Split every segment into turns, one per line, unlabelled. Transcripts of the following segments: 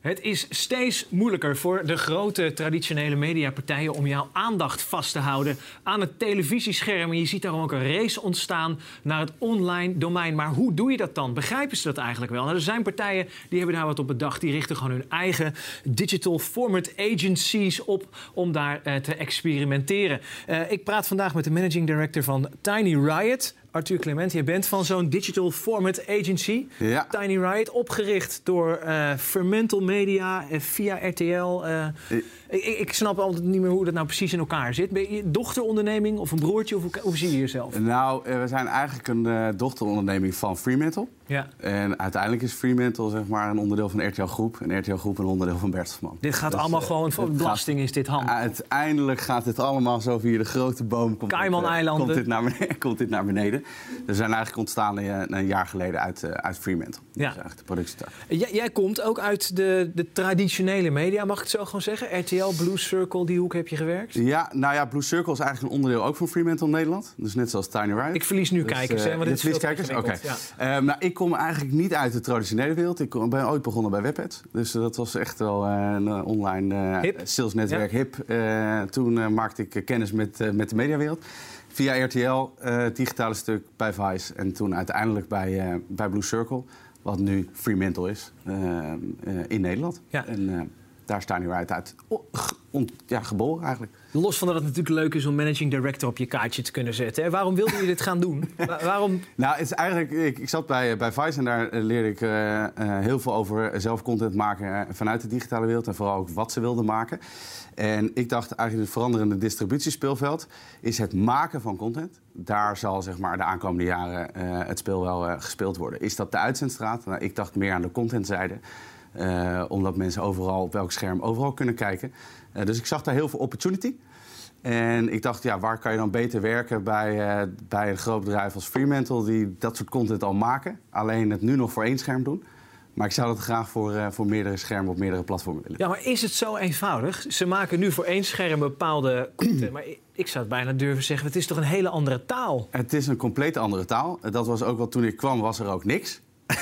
Het is steeds moeilijker voor de grote traditionele mediapartijen om jouw aandacht vast te houden aan het televisiescherm. En je ziet daarom ook een race ontstaan naar het online domein. Maar hoe doe je dat dan? Begrijpen ze dat eigenlijk wel? Nou, er zijn partijen die hebben daar wat op bedacht. Die richten gewoon hun eigen digital format agencies op om daar eh, te experimenteren. Eh, ik praat vandaag met de managing director van Tiny Riot. Arthur Clement, je bent van zo'n digital format agency.
Ja.
Tiny Riot, opgericht door eh Fermental Media eh, via RTL. eh. ik, ik snap altijd niet meer hoe dat nou precies in elkaar zit. Ben je dochteronderneming of een broertje? Of hoe, hoe zie je jezelf?
Nou, eh, we zijn eigenlijk een dochteronderneming van Fremantle.
Ja.
En uiteindelijk is Fremantle zeg maar een onderdeel van RTL Groep. En RTL Groep een onderdeel van Bertelsmann.
Dit gaat
Dus,
allemaal
eh,
gewoon voor belasting is dit hand.
Uiteindelijk gaat dit allemaal zo via de grote boom. Komt eh,
Cayman-eilanden.
Komt dit, naar beneden, komt dit naar beneden. We zijn eigenlijk ontstaan eh, een jaar geleden uit, eh, uit Fremantle.
Ja.
Dat is eigenlijk de productietak.
Jij, jij komt ook uit de, de traditionele media, mag ik het zo gewoon zeggen? RTL, Blue Circle, die hoek heb je gewerkt?
Ja, nou ja, Blue Circle is eigenlijk een onderdeel ook van Fremantle Nederland. Dus net zoals Tiny Riot.
Ik verlies nu
Dus,
kijkers, hè? Want dit is
kijkers? Oké.
ingewikkeld.
Ehm, nou, ik kom eigenlijk niet uit de traditionele wereld. Ik ben ooit begonnen bij WebEd. Dus dat was echt wel eh, een online eh, salesnetwerk. Hip. Eh, toen maakte ik kennis met, met de mediawereld. Via RTL, het digitale stuk bij Vice. En toen uiteindelijk bij, bij Blue Circle. Wat nu Fremantle is in Nederland.
Ja.
En daar staan nu uit, ja, geboren eigenlijk.
Los van dat het natuurlijk leuk is om managing director op je kaartje te kunnen zetten. Hè? Waarom wilde je dit gaan doen? Wa- waarom?
Nou, het is eigenlijk, ik, ik zat bij, bij Vice en daar eh, leerde ik eh, eh, heel veel over zelf content maken vanuit de digitale wereld. En vooral ook wat ze wilden maken. En ik dacht eigenlijk het veranderende distributiespeelveld is het maken van content. Daar zal zeg maar, de aankomende jaren het speel wel gespeeld worden. Is dat de uitzendstraat? Nou, ik dacht meer aan de contentzijde. Eh, omdat mensen overal op welk scherm overal kunnen kijken. Eh, dus ik zag daar heel veel opportunity. En ik dacht, ja, waar kan je dan beter werken bij, eh, bij een groot bedrijf als Fremantle... die dat soort content al maken. Alleen het nu nog voor één scherm doen. Maar ik zou dat graag voor, voor meerdere schermen op meerdere platformen willen.
Ja, maar is het zo eenvoudig? Ze maken nu voor één scherm bepaalde content. Maar ik- zou het bijna durven zeggen, het is toch een hele andere taal?
Het is een compleet andere taal. Dat was ook wat toen ik kwam, was er ook niks.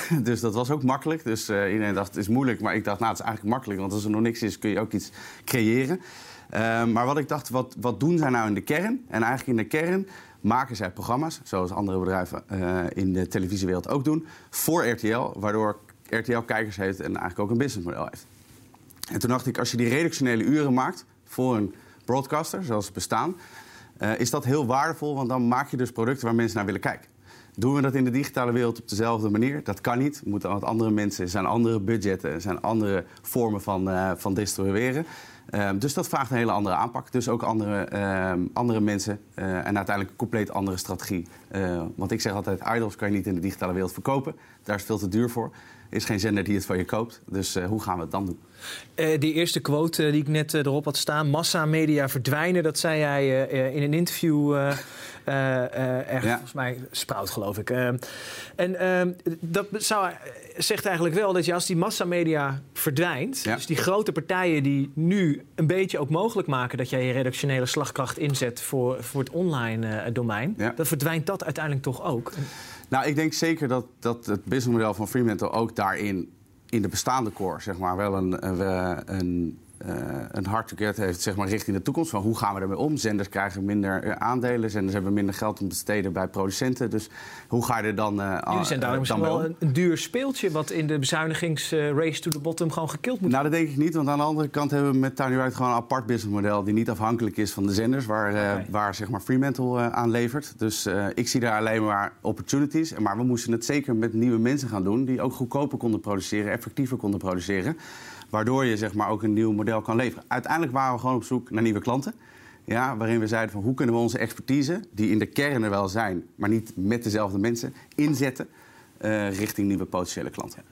dus dat was ook makkelijk. Dus eh, iedereen dacht, het is moeilijk. Maar ik dacht, nou, het is eigenlijk makkelijk. Want als er nog niks is, kun je ook iets creëren. Eh, maar wat ik dacht, wat, wat doen zij nou in de kern? En eigenlijk in de kern maken zij programma's, zoals andere bedrijven eh, in de televisiewereld ook doen, voor RTL. Waardoor RTL kijkers heeft en eigenlijk ook een businessmodel heeft. En toen dacht ik, als je die redactionele uren maakt voor een broadcaster, zoals ze bestaan, eh, is dat heel waardevol, want dan maak je dus producten waar mensen naar willen kijken. Doen we dat in de digitale wereld op dezelfde manier? Dat kan niet. We moeten andere mensen, er zijn andere budgetten, er zijn andere vormen van, eh, van distribueren. Eh, dus dat vraagt een hele andere aanpak. Dus ook andere, eh, andere mensen eh, en uiteindelijk een compleet andere strategie. Eh, want ik zeg altijd, idols kan je niet in de digitale wereld verkopen. Daar is het veel te duur voor. Is geen zender die het van je koopt. Dus eh, hoe gaan we het dan doen?
Eh, die eerste quote eh, die ik net erop had staan, massamedia verdwijnen, dat zei jij in een interview erg,
Ja.
volgens mij Sprout geloof ik. Eh, en eh, dat zou, zegt eigenlijk wel dat je als die massamedia verdwijnt,
Ja.
dus die grote partijen die nu een beetje ook mogelijk maken dat jij je redactionele slagkracht inzet voor, voor het online domein,
Ja.
dan verdwijnt dat uiteindelijk toch ook.
Nou, ik denk zeker dat, dat het businessmodel van Fremantle ook daarin, in de bestaande core, zeg maar, wel een, een, een, eh, een hard to get heeft, zeg maar, richting de toekomst. Van hoe gaan we ermee om? Zenders krijgen minder eh, aandelen, zenders hebben minder geld om te besteden bij producenten. Dus hoe ga je er dan uh,
Jullie zijn daar misschien wel een, een, duur speeltje wat in de bezuinigingsrace to the bottom gewoon gekild moet
Nou, dat denk ik niet, want aan de andere kant hebben we met Tiny gewoon een apart businessmodel die niet afhankelijk is van de zenders waar, uh,
Okay.
waar zeg maar Fremantle uh, aan levert. Dus uh, ik zie daar alleen maar opportunities. Maar we moesten het zeker met nieuwe mensen gaan doen die ook goedkoper konden produceren, effectiever konden produceren. Waardoor je zeg maar ook een nieuw model kan leveren. Uiteindelijk waren we gewoon op zoek naar nieuwe klanten. Ja, waarin we zeiden van hoe kunnen we onze expertise, die in de kern er wel zijn, maar niet met dezelfde mensen, inzetten uh, richting nieuwe potentiële klanten.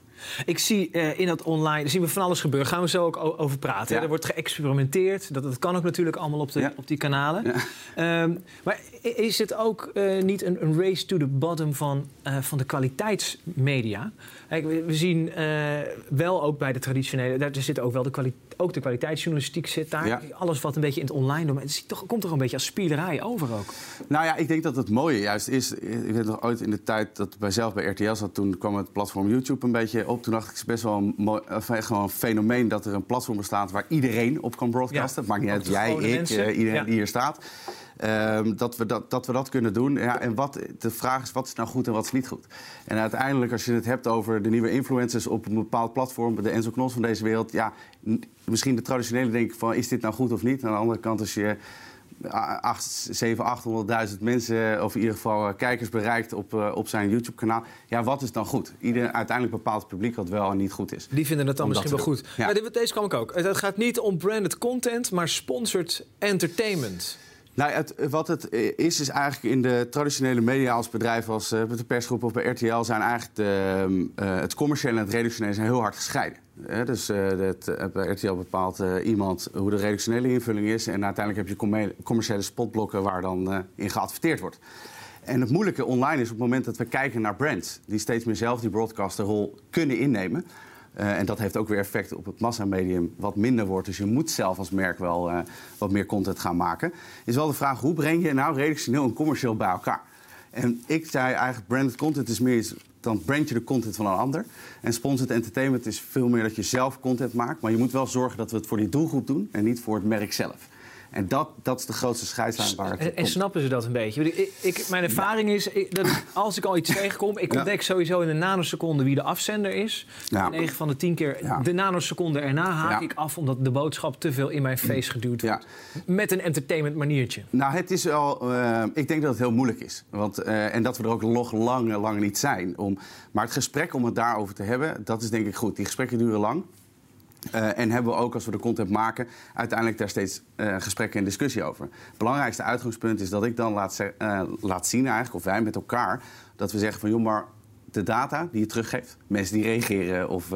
Ik zie uh, in dat online, zien we van alles gebeuren. Gaan we zo ook over praten. Ja. Er wordt geëxperimenteerd. Dat, dat kan ook natuurlijk allemaal op, de, ja. op die kanalen. Ja. Um, maar is het ook uh, niet een, een, race to the bottom van, uh, van de kwaliteitsmedia? Kijk, we, we, zien wel ook bij de traditionele... Daar zitten ook wel de kwaliteit ook de kwaliteitsjournalistiek zit daar.
Ja.
Alles wat een beetje in het online domein... Het toch, komt toch een beetje als spielerij over ook.
Nou ja, ik denk dat het mooie juist is. Ik weet nog ooit in de tijd dat bij zelf bij RTL zat, toen kwam het platform YouTube een beetje op. Toen dacht ik, het is best wel een, mooi, gewoon een fenomeen dat er een platform bestaat waar iedereen op kan broadcasten.
Ja,
Het maakt niet uit, jij, ik,
mensen.
eh, iedereen
Ja.
die hier staat. Ehm, dat, we dat, dat we dat kunnen doen. Ja, en wat, de vraag is, wat is nou goed en wat is niet goed? En uiteindelijk, als je het hebt over de nieuwe influencers op een bepaald platform, de Enzo Knos van deze wereld, ja, misschien de traditionele denk ik van, is dit nou goed of niet? Aan de andere kant, als je 8, 7, 800.000 mensen, of in ieder geval eh, kijkers bereikt op, eh, op zijn YouTube-kanaal, ja, wat is dan goed? Ieder, uiteindelijk bepaalt het publiek wat wel en niet goed is.
Die vinden het dan
Om
misschien wel goed.
Ja.
Maar dit- deze kwam ik ook. Het gaat niet om branded content, maar sponsored entertainment.
Nou, het, wat het is, is eigenlijk in de traditionele media als bedrijf, als eh, de persgroep of bij RTL, zijn eigenlijk de, eh, het commerciële en het redactionele zijn heel hard gescheiden. Eh, dus eh, eh, bij RTL bepaalt eh, iemand hoe de redactionele invulling is. En uiteindelijk heb je commer- commerciële spotblokken waar dan eh, in geadverteerd wordt. En het moeilijke online is op het moment dat we kijken naar brands die steeds meer zelf die broadcasterrol kunnen innemen. Eh, en dat heeft ook weer effect op het massamedium, wat minder wordt. Dus je moet zelf als merk wel eh, wat meer content gaan maken. Is wel de vraag, hoe breng je nou redactioneel en commercieel bij elkaar? En ik zei eigenlijk, branded content is meer dan brand je de content van een ander. En sponsored entertainment is veel meer dat je zelf content maakt. Maar je moet wel zorgen dat we het voor die doelgroep doen... en niet voor het merk zelf. En dat, dat is de grootste scheidslijn waar het
En, en snappen ze dat een beetje? Ik, ik, mijn ervaring is ik- dat als ik al iets tegenkom, ik
Ja.
ontdek sowieso in een nanoseconde wie de afzender is.
Ja.
9 van de 10 keer de nanoseconde erna haak ik af omdat de boodschap te veel in mijn face geduwd wordt. Met een entertainment maniertje.
Nou, het is wel. eh, ik denk dat het heel moeilijk is. Want, eh, en dat we er ook nog lang, lang niet zijn. Om, maar het gesprek om het daarover te hebben, dat is denk ik goed. Die gesprekken duren lang. Eh, en hebben we ook, als we de content maken, uiteindelijk daar steeds eh, gesprekken en discussie over. Het belangrijkste uitgangspunt is dat ik dan laat, eh, laat zien, eigenlijk, of wij met elkaar, dat we zeggen van joh, maar de data die je teruggeeft, mensen die reageren of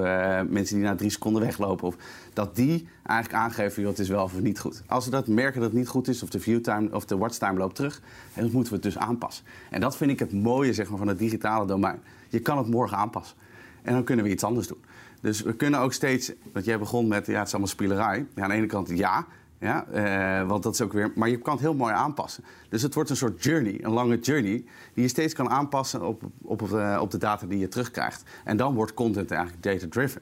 mensen die na drie seconden weglopen, of, dat die eigenlijk aangeven, joh, het is wel of niet goed. Als we dat merken dat het niet goed is, of de viewtime of de watchtime loopt terug, dan moeten we het dus aanpassen. En dat vind ik het mooie zeg maar, van het digitale domein. Je kan het morgen aanpassen. En dan kunnen we iets anders doen. Dus we kunnen ook steeds, want jij begon met, ja, het is allemaal spielerij. Ja, aan de ene kant ja, ja eh, want dat is ook weer, maar je kan het heel mooi aanpassen. Dus het wordt een soort journey, een lange journey, die je steeds kan aanpassen op, op, eh, op de data die je terugkrijgt. En dan wordt content eigenlijk data-driven.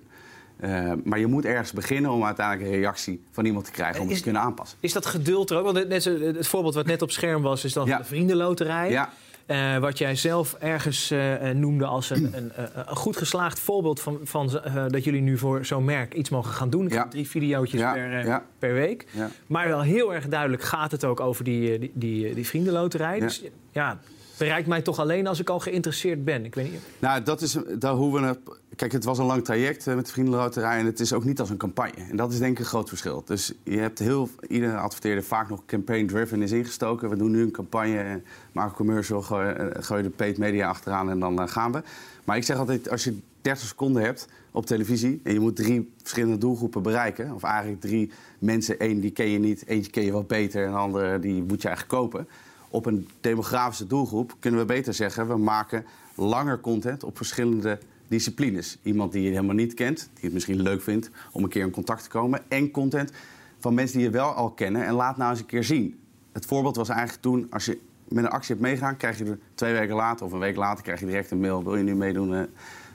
Eh, maar je moet ergens beginnen om uiteindelijk een reactie van iemand te krijgen om het
Is-
te kunnen aanpassen.
Is dat geduld er ook? Want het, het voorbeeld wat net op scherm was, is dan
Ja.
de vriendenloterij.
Ja.
Eh, wat jij zelf ergens eh, eh, noemde als een, een, een goed geslaagd voorbeeld van, van dat jullie nu voor zo'n merk iets mogen gaan doen.
Ja.
Drie videootjes
Ja,
per,
ja.
per week. Maar wel heel erg duidelijk gaat het ook over die, die, die, die vriendenloterij.
Ja.
Dus ja, bereikt mij toch alleen als ik al geïnteresseerd ben. Ik weet niet.
Nou, dat is daar hoe we het. Kijk, het was een lang traject eh, met de Vriendenloterij en het is ook niet als een campagne. En dat is denk ik een groot verschil. Dus je hebt heel. Iedere adverteerder vaak nog campaign-driven is ingestoken. We doen nu een campagne, eh, maken commercial, gooi, eh, gooi de paid media achteraan en dan gaan we. Maar ik zeg altijd, als je 30 seconden hebt op televisie en je moet drie verschillende doelgroepen bereiken, of eigenlijk drie mensen, één die ken je niet, eentje ken je wat beter en de andere die moet je eigenlijk kopen op een demografische doelgroep kunnen we beter zeggen... we maken langer content op verschillende disciplines. Iemand die je helemaal niet kent, die het misschien leuk vindt om een keer in contact te komen. En content van mensen die je wel al kennen en laat nou eens een keer zien. Het voorbeeld was eigenlijk toen, als je met een actie hebt meegaan... krijg je er twee weken later of een week later krijg je direct een mail... wil je nu meedoen? eh?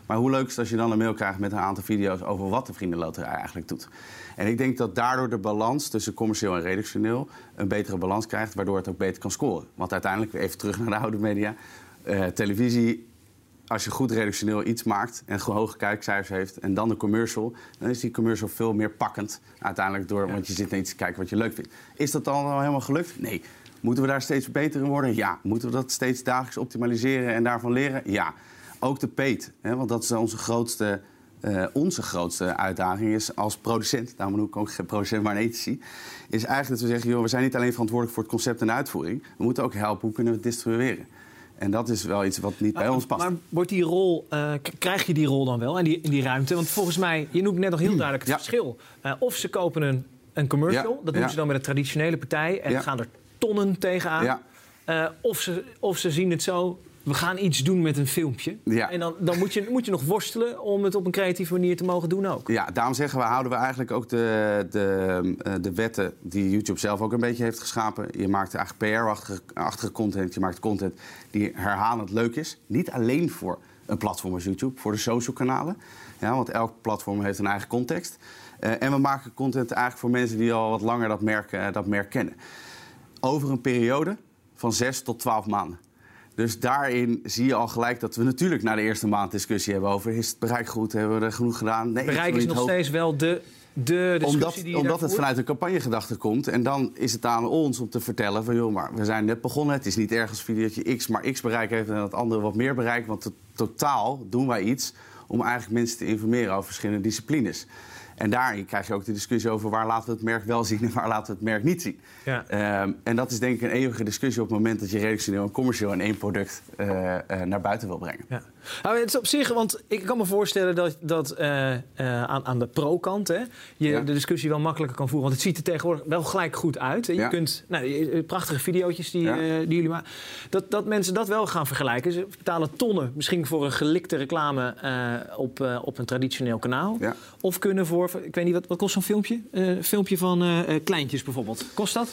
Maar hoe leuk is het als je dan een mail krijgt met een aantal video's... over wat de Vriendenloterij eigenlijk doet. En ik denk dat daardoor de balans tussen commercieel en redactioneel... een betere balans krijgt, waardoor het ook beter kan scoren. Want uiteindelijk, even terug naar de oude media... eh, televisie als je goed redactioneel iets maakt en hoge kijkcijfers heeft en dan een commercial, dan is die commercial veel meer pakkend uiteindelijk door, want je zit naar iets te kijken wat je leuk vindt. Is dat dan al helemaal gelukt? Nee. Moeten we daar steeds beter in worden? Ja. Moeten we dat steeds dagelijks optimaliseren en daarvan leren? Ja. Ook de peet, hè, want dat is onze grootste, eh, onze grootste uitdaging is als producent, daarom noem ik ook geen producent, maar een ethici, is eigenlijk dat we zeggen, joh, we zijn niet alleen verantwoordelijk voor het concept en de uitvoering, we moeten ook helpen, hoe kunnen we het distribueren? En dat is wel iets wat niet bij ons past.
Maar wordt die rol, eh, krijg je die rol dan wel in die, in die ruimte? Want volgens mij, je noemt net nog heel duidelijk het
Ja.
verschil. Eh, of ze kopen een, een commercial,
Ja,
dat doen
ja.
ze dan met een traditionele partij en gaan er tonnen tegenaan.
Ja.
Eh, of, ze, of ze zien het zo, we gaan iets doen met een filmpje.
Ja.
En dan, dan moet, je, moet je nog worstelen om het op een creatieve manier te mogen doen ook.
Ja, daarom zeggen we, houden we eigenlijk ook de, de, eh, de wetten die YouTube zelf ook een beetje heeft geschapen. Je maakt eigenlijk PR-achtige content. Je maakt content die herhalend leuk is. Niet alleen voor een platform als YouTube, voor de social kanalen. Ja, want elk platform heeft een eigen context. Uh, en we maken content eigenlijk voor mensen die al wat langer dat merk, uh, dat merk kennen. Over een periode van 6 tot 12 maanden. Dus daarin zie je al gelijk dat we natuurlijk na de eerste maand discussie hebben over... is het bereik goed, hebben we er genoeg gedaan?
Nee, bereik is nog hoog. steeds wel de, de discussie
omdat, Omdat het vanuit een campagnegedachte komt. En dan is het aan ons om te vertellen van... joh, maar we zijn net begonnen, het is niet ergens videootje X... maar X bereik heeft en dat andere wat meer bereik. Want totaal doen wij iets om eigenlijk mensen te informeren over verschillende disciplines. En daarin krijg je ook de discussie over waar laten we het merk wel zien en waar laten we het merk niet zien. Ja. Um, en dat is denk ik een eeuwige discussie op het moment dat je redactioneel en commercieel in één product uh, uh, naar buiten wil brengen. Ja.
Nou, het is op zich, want ik kan me voorstellen dat, dat uh, aan, aan de pro-kant je ja. de discussie wel makkelijker kan voeren. Want het ziet er tegenwoordig wel gelijk goed uit. Je ja. kunt, nou, prachtige video's die, die jullie maken, dat, dat mensen dat wel gaan vergelijken. Ze betalen tonnen misschien voor een gelikte reclame op, op een traditioneel kanaal. Of kunnen voor ik weet niet, wat, wat kost zo'n filmpje? Een filmpje van kleintjes bijvoorbeeld. Kost dat?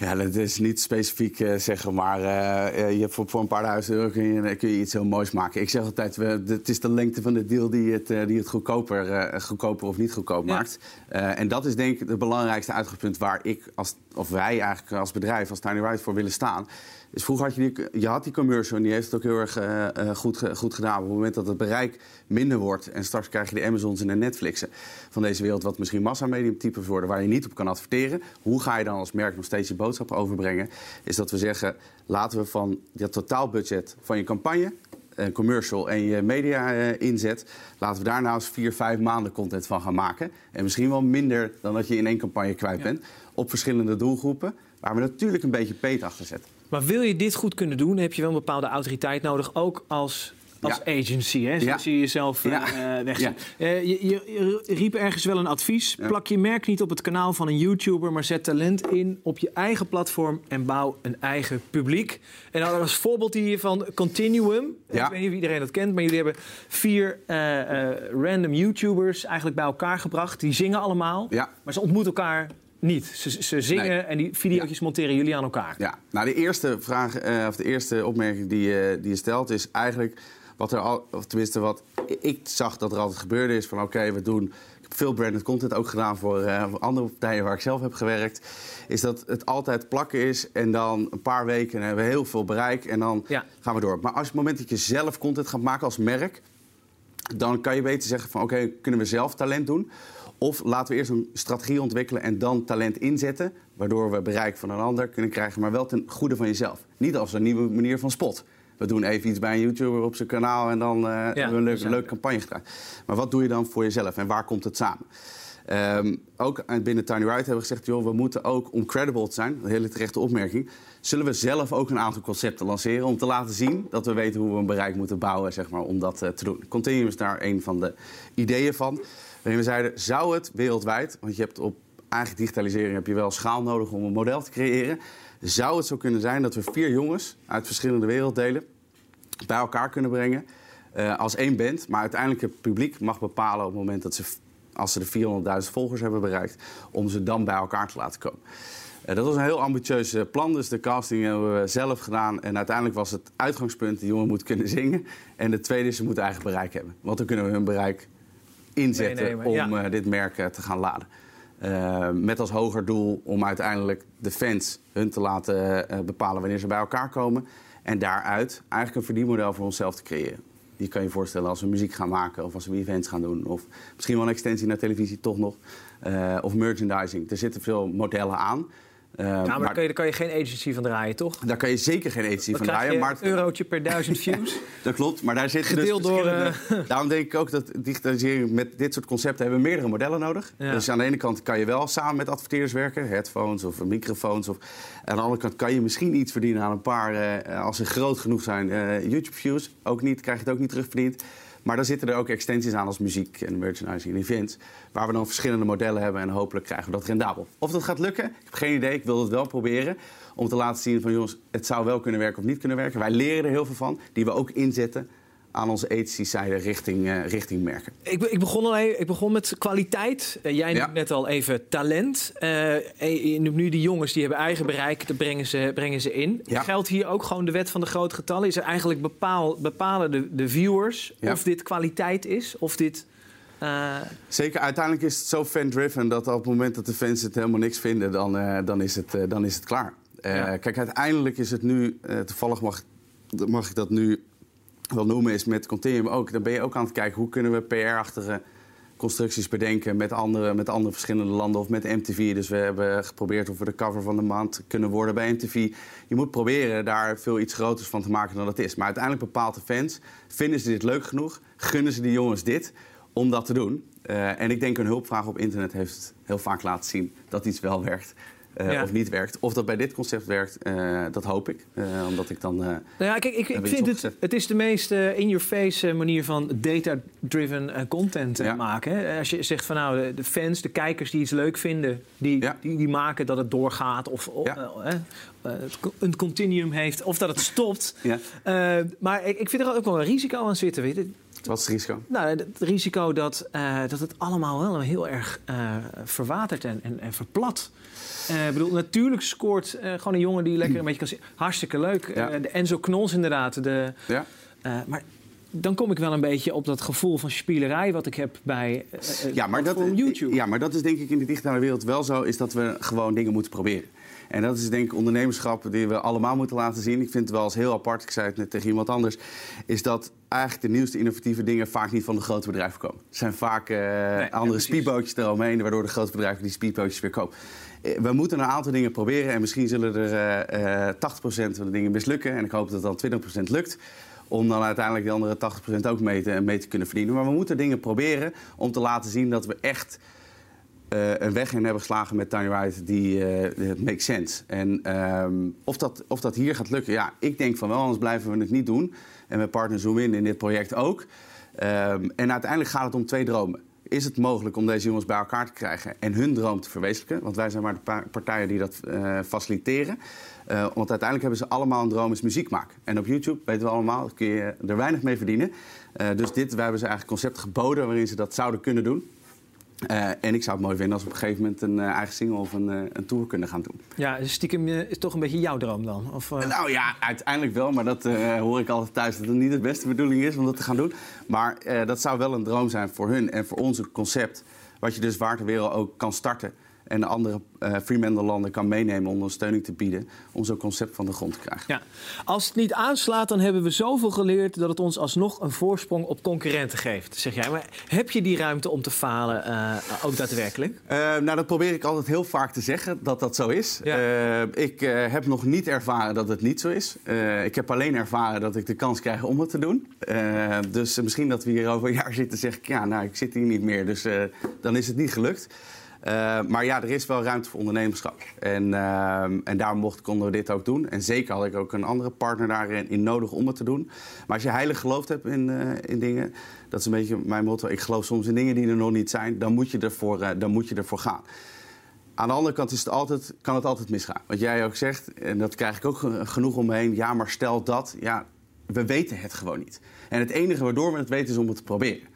Ja, dat is niet specifiek uh, zeggen, maar uh, je, voor, voor een paar duizend euro kun je, kun je iets heel moois maken. Ik zeg altijd, we, het is de lengte van de deal die het, die het goedkoper, goedkoper of niet goedkoop ja. maakt. en dat is denk ik het belangrijkste uitgangspunt waar ik, als, of wij eigenlijk als bedrijf, als Tiny Right voor willen staan. Dus vroeger had je die, je had die commercial en die heeft het ook heel erg uh, goed, goed gedaan. Op het moment dat het bereik minder wordt en straks krijg je de Amazons en de Netflixen van deze wereld, wat misschien massamediumtypes worden waar je niet op kan adverteren. Hoe ga je dan als merk nog steeds je boodschap overbrengen? Is dat we zeggen, laten we van dat totaalbudget van je campagne een commercial en je media inzet, laten we daar nou eens vier, vijf maanden content van gaan maken. En misschien wel minder dan dat je in één campagne kwijt ja. bent. Op verschillende doelgroepen, waar we natuurlijk een beetje peet achter zetten.
Maar wil je dit goed kunnen doen, heb je wel een bepaalde autoriteit nodig, ook als als ja. agency, hè? Zo ja. zie je jezelf uh, ja. wegzien. Ja. Uh, je, je, riep ergens wel een advies. Plak je merk niet op het kanaal van een YouTuber, maar zet talent in op je eigen platform en bouw een eigen publiek. En dan als voorbeeld hier van Continuum. Ik weet niet of iedereen dat kent, maar jullie hebben vier uh, random YouTubers eigenlijk bij elkaar gebracht. Die zingen allemaal, maar ze ontmoeten elkaar niet. Ze, ze zingen nee. en die video's ja. monteren jullie aan elkaar.
Ja, nou de eerste vraag, uh, of de eerste opmerking die, uh, die je stelt is eigenlijk wat er al, of tenminste wat ik zag dat er altijd gebeurde is van oké, okay, we doen. Ik heb veel branded content ook gedaan voor, uh, voor andere partijen waar ik zelf heb gewerkt. Is dat het altijd plakken is en dan een paar weken hebben we heel veel bereik en dan ja. gaan we door. Maar als het moment dat je zelf content gaat maken als merk, dan kan je beter zeggen van oké, okay, kunnen we zelf talent doen? Of laten we eerst een strategie ontwikkelen en dan talent inzetten, waardoor we bereik van een ander kunnen krijgen, maar wel ten goede van jezelf. Niet als een nieuwe manier van spot. We doen even iets bij een YouTuber op zijn kanaal en dan uh, ja, hebben we een leuke, leuke campagne gedaan. Maar wat doe je dan voor jezelf en waar komt het samen? Um, ook binnen Tiny Right hebben we gezegd, joh, we moeten ook, om credible te zijn, een hele terechte opmerking, zullen we zelf ook een aantal concepten lanceren om te laten zien dat we weten hoe we een bereik moeten bouwen zeg maar, om dat uh, te doen. Continuum is daar een van de ideeën van. Waarin we zeiden, zou het wereldwijd, want je hebt op eigen digitalisering heb je wel schaal nodig om een model te creëren. Zou het zo kunnen zijn dat we vier jongens uit verschillende werelddelen bij elkaar kunnen brengen uh, als één band, maar uiteindelijk het publiek mag bepalen op het moment dat ze, als ze de 400.000 volgers hebben bereikt, om ze dan bij elkaar te laten komen. Uh, dat was een heel ambitieus uh, plan, dus de casting hebben we zelf gedaan. En uiteindelijk was het uitgangspunt, de jongen moet kunnen zingen. En de tweede is, ze moeten eigen bereik hebben. Want dan kunnen we hun bereik inzetten nee, nee, om ja. dit merk te gaan laden. Uh, met als hoger doel om uiteindelijk de fans hun te laten uh, bepalen wanneer ze bij elkaar komen. En daaruit eigenlijk een verdienmodel voor onszelf te creëren. Je kan je voorstellen als we muziek gaan maken of als we events gaan doen. Of misschien wel een extensie naar televisie toch nog. Uh, of merchandising. Er zitten veel modellen aan.
Uh, maar, maar kan je, daar kan je geen agency van draaien, toch?
Daar kan je zeker geen agency van draaien.
maar een eurotje per duizend views.
dat klopt, maar daar
Gedeeld
dus
door... Uh...
Daarom denk ik ook dat digitalisering met dit soort concepten hebben we meerdere modellen nodig. Ja. Dus aan de ene kant kan je wel samen met adverteerders werken. Headphones of microfoons. Of... Aan de andere kant kan je misschien iets verdienen aan een paar... Uh, als ze groot genoeg zijn, YouTube-views. Ook niet, krijg je het ook niet terugverdiend. Maar dan zitten er ook extensies aan als muziek en merchandising en events. Waar we dan verschillende modellen hebben en hopelijk krijgen we dat rendabel. Of dat gaat lukken, ik heb geen idee. Ik wil het wel proberen. Om te laten zien van jongens, het zou wel kunnen werken of niet kunnen werken. Wij leren er heel veel van, die we ook inzetten aan onze ethische zijde richting, uh, richting merken.
Ik, ik, begon al ik begon met kwaliteit. Uh, jij noemt net al even talent. Uh, je noemt nu die jongens die hebben eigen bereik, dat brengen ze, brengen ze in. Ja. Geldt hier ook gewoon de wet van de grote getallen? Is er eigenlijk bepaal, bepalen de, de viewers ja. of dit kwaliteit is? Of dit...
Zeker, uiteindelijk is het zo fan-driven dat op het moment dat de fans het helemaal niks vinden, dan, dan, is, het, dan is het klaar. Kijk, uiteindelijk is het nu, toevallig mag, mag ik dat nu wil noemen is met Continuum ook. Dan ben je ook aan het kijken hoe kunnen we PR-achtige constructies bedenken met andere, met andere verschillende landen of met MTV. Dus we hebben geprobeerd of we de cover van de maand kunnen worden bij MTV. Je moet proberen daar veel iets groters van te maken dan het is. Maar uiteindelijk bepaalt de fans, vinden ze dit leuk genoeg? Gunnen ze die jongens dit om dat te doen? Uh, en ik denk een hulpvraag op internet heeft heel vaak laten zien dat iets wel werkt. Uh, of niet werkt. Of dat bij dit concept werkt, uh, dat hoop ik. Uh, omdat ik dan. nou
ja, kijk, ik, ik vind het. Het is de meest in-your-face manier van data-driven content ja. maken. Hè? Als je zegt van nou, de fans, de kijkers die iets leuk vinden, die, ja. die, die, maken dat het doorgaat of een continuum heeft, of dat het stopt. maar ik, ik vind er ook wel een risico aan zitten. Weet je?
Wat is het risico?
Nou, het risico dat, dat het allemaal wel heel erg verwatert en, en, en verplat. Uh, bedoel, natuurlijk scoort uh, gewoon een jongen die lekker een beetje kan zien. Hartstikke leuk. Ja. Uh, de Enzo Knols inderdaad. De, ja. maar dan kom ik wel een beetje op dat gevoel van spielerij wat ik heb bij ja, maar dat, YouTube.
Ja, maar dat is denk ik in de digitale wereld wel zo, is dat we gewoon dingen moeten proberen. En dat is denk ik ondernemerschap die we allemaal moeten laten zien. Ik vind het wel eens heel apart, ik zei het net tegen iemand anders... is dat eigenlijk de nieuwste innovatieve dingen vaak niet van de grote bedrijven komen. Er zijn vaak nee, andere ja, speedbootjes eromheen... waardoor de grote bedrijven die speedbootjes weer kopen. Eh, we moeten een aantal dingen proberen en misschien zullen er uh, uh, 80% van de dingen mislukken. En ik hoop dat het dan 20% lukt. Om dan uiteindelijk die andere 80% ook mee te, mee te kunnen verdienen. Maar we moeten dingen proberen om te laten zien dat we echt uh, een weg in hebben geslagen met Tiny Ride die uh, makes sense. En um, of, dat, of dat hier gaat lukken, ja, ik denk van wel, anders blijven we het niet doen. En mijn partner Zoom in in dit project ook. Um, en uiteindelijk gaat het om twee dromen is het mogelijk om deze jongens bij elkaar te krijgen en hun droom te verwezenlijken? Want wij zijn maar de partijen die dat uh, faciliteren. Uh, want uiteindelijk hebben ze allemaal een droom is muziek maken. En op YouTube, weten we allemaal, kun je er weinig mee verdienen. Uh, dus dit, wij hebben ze eigenlijk concept geboden waarin ze dat zouden kunnen doen. Uh, en ik zou het mooi vinden als we op een gegeven moment een uh, eigen single of een, uh, een tour kunnen gaan doen.
Ja, dus stiekem is toch een beetje jouw droom dan? Of,
Nou ja, uiteindelijk wel, maar dat hoor ik altijd thuis dat het niet de beste bedoeling is om dat te gaan doen. Maar dat zou wel een droom zijn voor hun en voor ons concept. Wat je dus waar ter wereld ook kan starten en de andere uh, Freeman-landen kan meenemen om ondersteuning te bieden om zo'n concept van de grond te krijgen.
Ja. Als het niet aanslaat, dan hebben we zoveel geleerd dat het ons alsnog een voorsprong op concurrenten geeft, zeg jij. Maar heb je die ruimte om te falen uh, ook daadwerkelijk?
Uh, nou, dat probeer ik altijd heel vaak te zeggen dat dat zo is. Ja. ik heb nog niet ervaren dat het niet zo is. ik heb alleen ervaren dat ik de kans krijg om het te doen. dus misschien dat we hier over een jaar zitten, zeg ik ja, nou, ik zit hier niet meer, dus dan is het niet gelukt. Uh, maar ja, er is wel ruimte voor ondernemerschap. En, uh, en daarom mocht, konden we dit ook doen. En zeker had ik ook een andere partner daarin in nodig om het te doen. Maar als je heilig geloofd hebt in, uh, in dingen, dat is een beetje mijn motto. Ik geloof soms in dingen die er nog niet zijn, dan moet je ervoor, dan moet je ervoor gaan. Aan de andere kant is het altijd, kan het altijd misgaan. Wat jij ook zegt, en dat krijg ik ook genoeg omheen. Ja, maar stel dat. Ja, we weten het gewoon niet. En het enige waardoor we het weten is om het te proberen.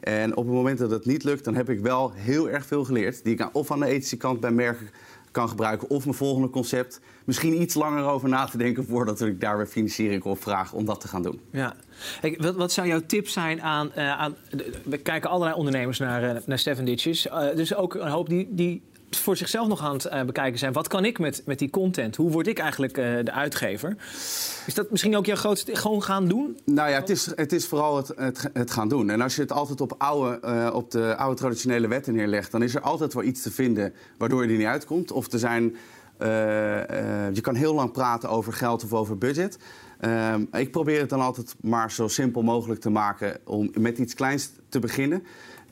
En op het moment dat het niet lukt, dan heb ik wel heel erg veel geleerd. Die ik of aan de ethische kant bij merken kan gebruiken. Of mijn volgende concept. Misschien iets langer over na te denken voordat ik daar weer financiering op vraag om dat te gaan doen.
Ja. wat, wat, zou jouw tip zijn aan, uh, aan. We kijken allerlei ondernemers naar, uh, naar Seven Ditches. Dus ook een hoop die, die voor zichzelf nog aan het uh, bekijken zijn. Wat kan ik met, met die content? Hoe word ik eigenlijk uh, de uitgever? Is dat misschien ook jouw grootste... Gewoon gaan doen?
Nou ja, het is, het is vooral het, het, gaan doen. En als je het altijd op, oude, uh, op de oude traditionele wetten neerlegt... dan is er altijd wel iets te vinden waardoor je er niet uitkomt. Of er zijn... je kan heel lang praten over geld of over budget. Ehm, ik probeer het dan altijd maar zo simpel mogelijk te maken... om met iets kleins te beginnen...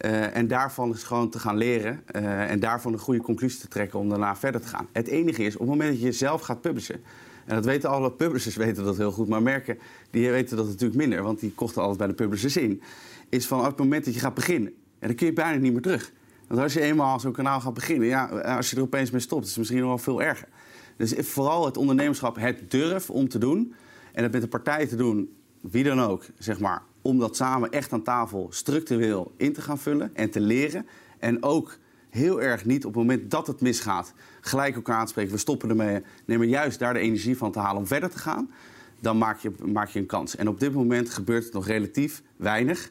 Uh, en daarvan is gewoon te gaan leren uh, en daarvan een goede conclusie te trekken om daarna verder te gaan. Het enige is, op het moment dat je zelf gaat publishen, En dat weten alle publishers weten dat heel goed, maar merken die weten dat natuurlijk minder, want die kochten altijd bij de publishers in. Is van op het moment dat je gaat beginnen, en dan kun je bijna niet meer terug. Want als je eenmaal zo'n kanaal gaat beginnen, ja, als je er opeens mee stopt, is het misschien nog wel veel erger. Dus vooral het ondernemerschap, het durf om te doen en het met de partijen te doen, wie dan ook, zeg maar, om dat samen echt aan tafel structureel in te gaan vullen en te leren. En ook heel erg niet op het moment dat het misgaat, gelijk elkaar aanspreken. We stoppen ermee. Neem er juist daar de energie van te halen om verder te gaan. Dan maak je, maak je een kans. En op dit moment gebeurt het nog relatief weinig.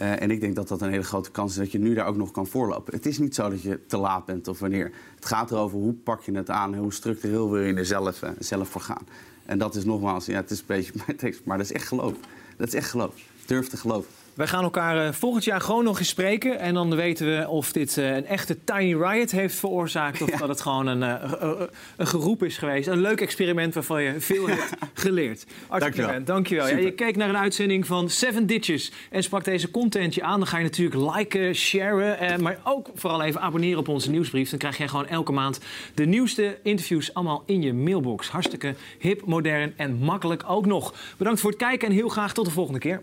Uh, en ik denk dat dat een hele grote kans is dat je nu daar ook nog kan voorlopen. Het is niet zo dat je te laat bent of wanneer. Het gaat erover hoe pak je het aan en hoe structureel wil je er zelf, uh, zelf voor gaan. En dat is nogmaals, ja, het is een beetje mijn tekst, maar dat is echt geloof. Dat is echt geloof. Durf te geloven.
Wij gaan elkaar uh, volgend jaar gewoon nog eens spreken. En dan weten we of dit uh, een echte tiny riot heeft veroorzaakt. Of ja. dat het gewoon een, uh, een geroep is geweest. Een leuk experiment waarvan je veel hebt geleerd.
Dankjewel.
Dankjewel. Ja, je keek naar een uitzending van Seven Ditches. En sprak deze content je aan. Dan ga je natuurlijk liken, sharen. maar ook vooral even abonneren op onze nieuwsbrief. Dan krijg je gewoon elke maand de nieuwste interviews allemaal in je mailbox. Hartstikke hip, modern en makkelijk ook nog. Bedankt voor het kijken en heel graag tot de volgende keer.